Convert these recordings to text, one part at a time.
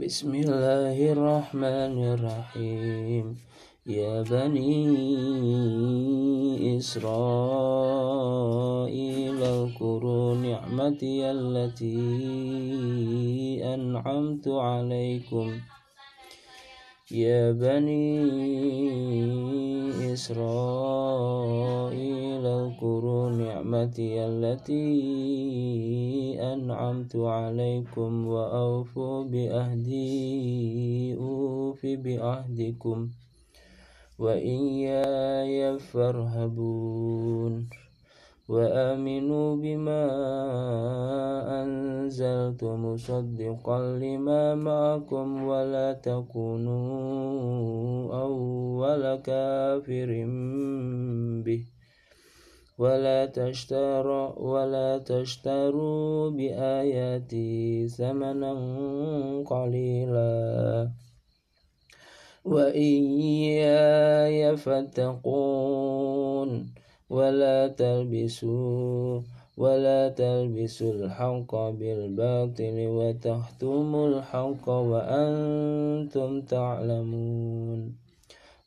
بسم الله الرحمن الرحيم يا بني إسرائيل اذكروا نعمتي التي أنعمت عليكم يا بني إسرائيل نعمتي التي أنعمت عليكم وأوفوا بأهدي أوف بأهدكم وإياي فارهبون. وآمنوا بما أنزلت مصدقا لما معكم. ولا تكونوا أول كافر به. ولا تشتروا ولا تشتروا بآياتي ثمنا قليلا. وإياي فاتقون ولا تلبسوا ولا تلبسوا الحق بالباطل وتختموا الحق وأنتم تعلمون.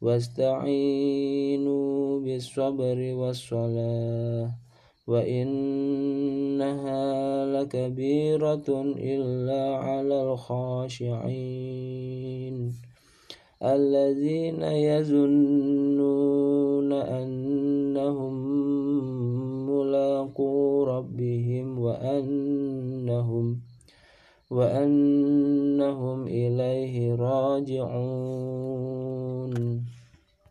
واستعينوا بالصبر والصلاة وإنها لكبيرة إلا على الخاشعين. الذين يظنون أنهم ملاقو ربهم وأنهم وأنهم إليه راجعون.